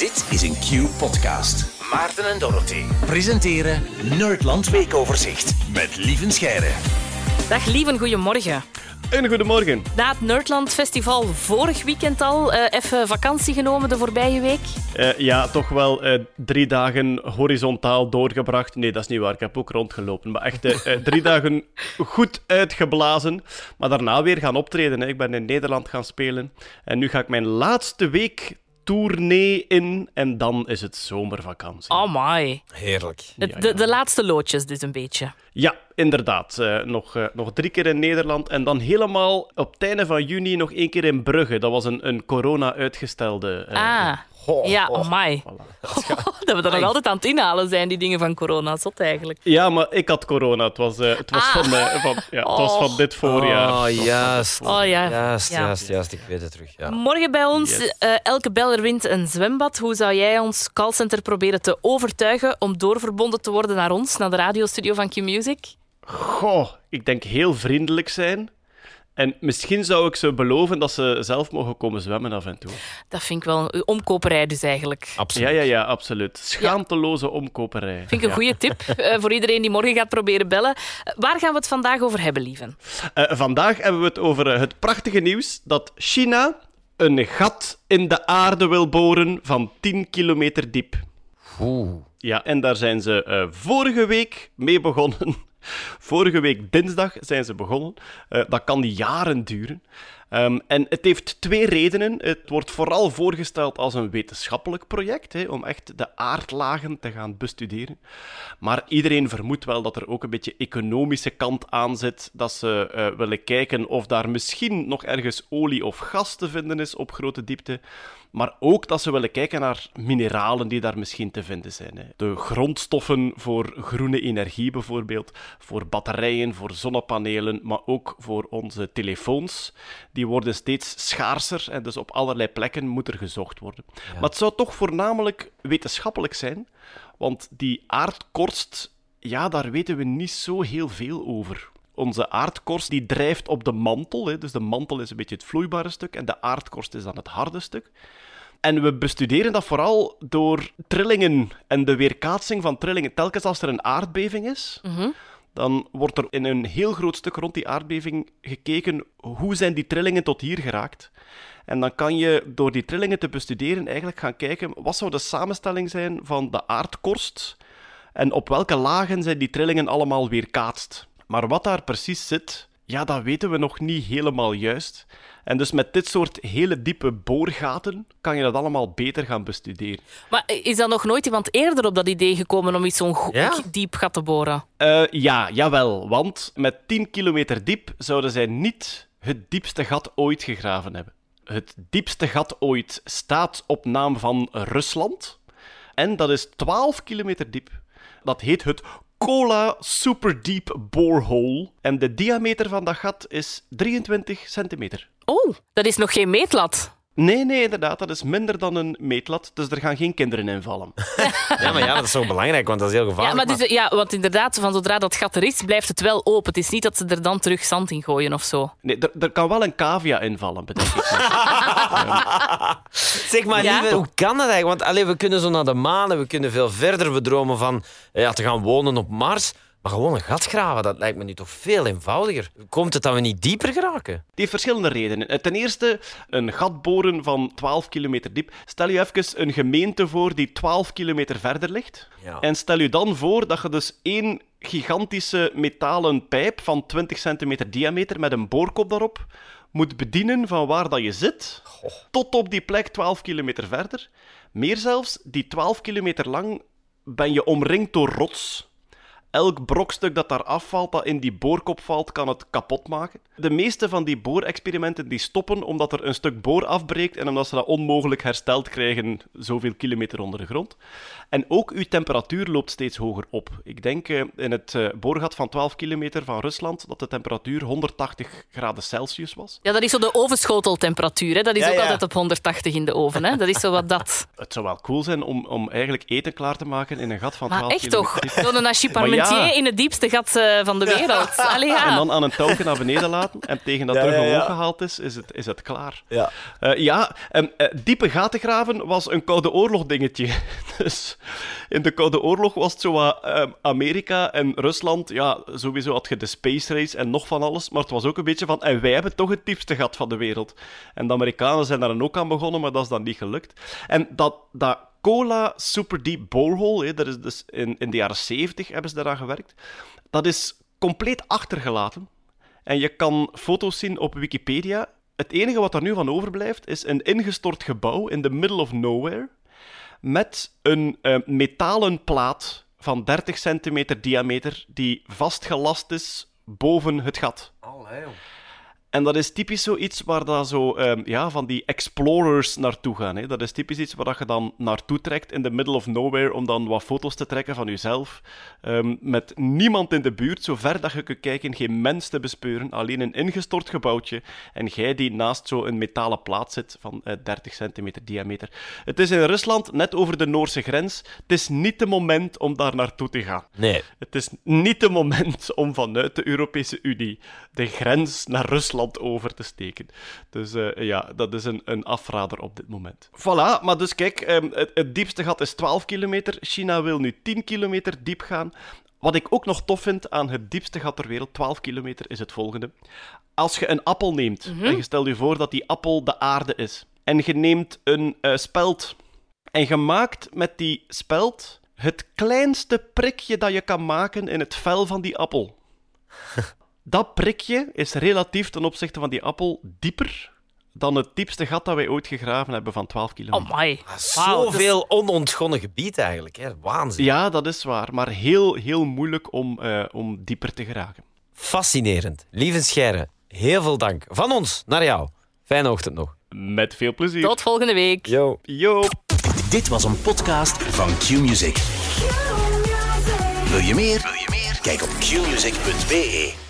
Dit is een Q-podcast. Maarten en Dorothy presenteren Nerdland Weekoverzicht met Lieven Scheire. Dag Lieven, goedemorgen. Een goedemorgen. Na het Nerdland Festival vorig weekend al, eh, even vakantie genomen de voorbije week. Uh, ja, toch wel uh, drie dagen horizontaal doorgebracht. Nee, dat is niet waar. Ik heb ook rondgelopen. Maar echt uh, drie dagen goed uitgeblazen. Maar daarna weer gaan optreden. Hè. Ik ben in Nederland gaan spelen. En nu ga ik mijn laatste week tournee in en dan is het zomervakantie. Oh my. Heerlijk. De, de, de laatste loodjes dus een beetje. Ja, inderdaad. Uh, nog, uh, nog drie keer in Nederland en dan helemaal op het einde van juni nog één keer in Brugge. Dat was een, een corona-uitgestelde... Uh, ah. Oh, ja, oh my. Voilà. dat we er nog altijd aan het inhalen zijn, die dingen van corona. Zot eigenlijk. Ja, maar ik had corona. Het was, uh, het was, ah. van, uh, van, ja, het was van dit voorjaar. Oh, juist. Oh, ja. Juist, ja. juist, juist. Ik weet het terug. Ja. Morgen bij ons, yes. uh, elke beller wint een zwembad. Hoe zou jij ons callcenter proberen te overtuigen om doorverbonden te worden naar ons, naar de radiostudio van Q-Music? Goh, ik denk heel vriendelijk zijn. En misschien zou ik ze beloven dat ze zelf mogen komen zwemmen af en toe. Dat vind ik wel een omkoperij dus eigenlijk. Absoluut. Ja, ja, ja, absoluut. Schaamteloze ja. omkoperij. Vind ik een goede tip uh, voor iedereen die morgen gaat proberen bellen. Uh, waar gaan we het vandaag over hebben, lieven? Uh, vandaag hebben we het over het prachtige nieuws dat China een gat in de aarde wil boren van 10 kilometer diep. Oeh. Ja, en daar zijn ze vorige week mee begonnen. Vorige week dinsdag zijn ze begonnen. Uh, dat kan jaren duren. Um, en het heeft twee redenen. Het wordt vooral voorgesteld als een wetenschappelijk project, hè, om echt de aardlagen te gaan bestuderen. Maar iedereen vermoedt wel dat er ook een beetje economische kant aan zit. Dat ze uh, willen kijken of daar misschien nog ergens olie of gas te vinden is op grote diepte. Maar ook dat ze willen kijken naar mineralen die daar misschien te vinden zijn. Hè. De grondstoffen voor groene energie bijvoorbeeld, voor batterijen, voor zonnepanelen, maar ook voor onze telefoons. Worden steeds schaarser en dus op allerlei plekken moet er gezocht worden. Maar het zou toch voornamelijk wetenschappelijk zijn, want die aardkorst, ja, daar weten we niet zo heel veel over onze aardkorst die drijft op de mantel. Hè. Dus de mantel is een beetje het vloeibare stuk en de aardkorst is dan het harde stuk. En we bestuderen dat vooral door trillingen en de weerkaatsing van trillingen. Telkens als er een aardbeving is, mm -hmm. Dan wordt er in een heel groot stuk rond die aardbeving gekeken hoe zijn die trillingen tot hier geraakt. En dan kan je door die trillingen te bestuderen eigenlijk gaan kijken wat zou de samenstelling zijn van de aardkorst en op welke lagen zijn die trillingen allemaal weerkaatst. Maar wat daar precies zit, ja, dat weten we nog niet helemaal juist. En dus met dit soort hele diepe boorgaten kan je dat allemaal beter gaan bestuderen. Maar is dat nog nooit iemand eerder op dat idee gekomen om iets zo'n ja? diep gat te boren? Uh, ja, jawel. Want met 10 kilometer diep zouden zij niet het diepste gat ooit gegraven hebben. Het diepste gat ooit staat op naam van Rusland. En dat is 12 kilometer diep. Dat heet het Cola Super Deep Borehole. En de diameter van dat gat is 23 centimeter. Oh, dat is nog geen meetlat. Nee, nee, inderdaad. Dat is minder dan een meetlat. Dus er gaan geen kinderen in vallen. ja, maar ja, dat is zo belangrijk, want dat is heel gevaarlijk. Ja, maar dus, ja, want inderdaad, van zodra dat gat er is, blijft het wel open. Het is niet dat ze er dan terug zand in gooien of zo. Nee, er, er kan wel een cavia invallen, bedenk ik. zeg maar, ja? lieve, hoe kan dat eigenlijk? Want allee, we kunnen zo naar de maan en we kunnen veel verder. We dromen van ja, te gaan wonen op Mars. Maar gewoon een gat graven, dat lijkt me nu toch veel eenvoudiger. Komt het dat we niet dieper geraken? Die heeft verschillende redenen. Ten eerste, een gat boren van 12 kilometer diep. Stel je even een gemeente voor die 12 kilometer verder ligt. Ja. En stel je dan voor dat je dus één gigantische metalen pijp van 20 centimeter diameter met een boorkop daarop moet bedienen van waar dat je zit, Goh. tot op die plek 12 kilometer verder. Meer zelfs, die 12 kilometer lang ben je omringd door rots elk brokstuk dat daar afvalt, dat in die boorkop valt, kan het kapot maken. De meeste van die boorexperimenten die stoppen omdat er een stuk boor afbreekt en omdat ze dat onmogelijk hersteld krijgen, zoveel kilometer onder de grond. En ook uw temperatuur loopt steeds hoger op. Ik denk uh, in het uh, boorgat van 12 kilometer van Rusland dat de temperatuur 180 graden Celsius was. Ja, dat is zo de ovenschoteltemperatuur. Hè? Dat is ja, ook ja. altijd op 180 in de oven. Hè? Dat is zo wat dat. Het zou wel cool zijn om, om eigenlijk eten klaar te maken in een gat van 12 maar echt kilometer. toch? Zo'n In het diepste gat eh, van de wereld. Allee, ja. En dan aan een touwtje naar beneden laten. En tegen dat Ja, terug ja, ja. omhoog gehaald is, is het, is het klaar. Ja. Eh, ja, en, eh, diepe gaten graven was een Koude Oorlog dingetje. Dus in de Koude Oorlog was het zo wat eh, Amerika en Rusland. Ja, sowieso had je de space race en nog van alles. Maar het was ook een beetje van, en wij hebben toch het diepste gat van de wereld. En de Amerikanen zijn daar dan ook aan begonnen, maar dat is dan niet gelukt. En dat, dat Cola Super Deep Borehole, dat is dus in, in de jaren 70 hebben ze daaraan gewerkt. Dat is compleet achtergelaten. En je kan foto's zien op Wikipedia. Het enige wat er nu van overblijft is een ingestort gebouw in the middle of nowhere. Met een eh, metalen plaat van 30 centimeter diameter die vastgelast is boven het gat. En dat is typisch zoiets waar dat zo, ehm, ja, van die explorers naartoe gaan. Hè. Dat is typisch iets waar dat je dan naartoe trekt in the middle of nowhere om dan wat foto's te trekken van jezelf. Ehm, met niemand in de buurt, zo ver dat je kunt kijken, geen mens te bespeuren. Alleen een ingestort gebouwtje. En jij die naast zo'n metalen plaat zit van eh, 30 centimeter diameter. Het is in Rusland, net over de Noorse grens. Het is niet het moment om daar naartoe te gaan. Nee. Het is niet het moment om vanuit de Europese Unie de grens naar Rusland over te steken. Dus eh, ja, dat is een, een afrader op dit moment. Voilà, maar dus kijk, ehm, het, het diepste gat is 12 kilometer. China wil nu 10 kilometer diep gaan. Wat ik ook nog tof vind aan het diepste gat ter wereld, 12 kilometer, is het volgende. Als je een appel neemt, en je stelt je voor dat die appel de aarde is, en je neemt een eh, speld, en je maakt met die speld het kleinste prikje dat je kan maken in het vel van die appel. Dat prikje is relatief ten opzichte van die appel dieper dan het diepste gat dat wij ooit gegraven hebben van 12 kilometer. Oh my. Wauw, dus- Zoveel onontgonnen gebied eigenlijk. Hè. Waanzin. Ja, dat is waar, maar heel, heel moeilijk om, eh, om dieper te geraken. Fascinerend. Lieve Scheire, heel veel dank. Van ons naar jou. Fijne ochtend nog. Met veel plezier. Tot volgende week. Yo. Yo. Dit was een podcast van Q-Music. Wil je meer? Wil je meer? Kijk op qmusic.be.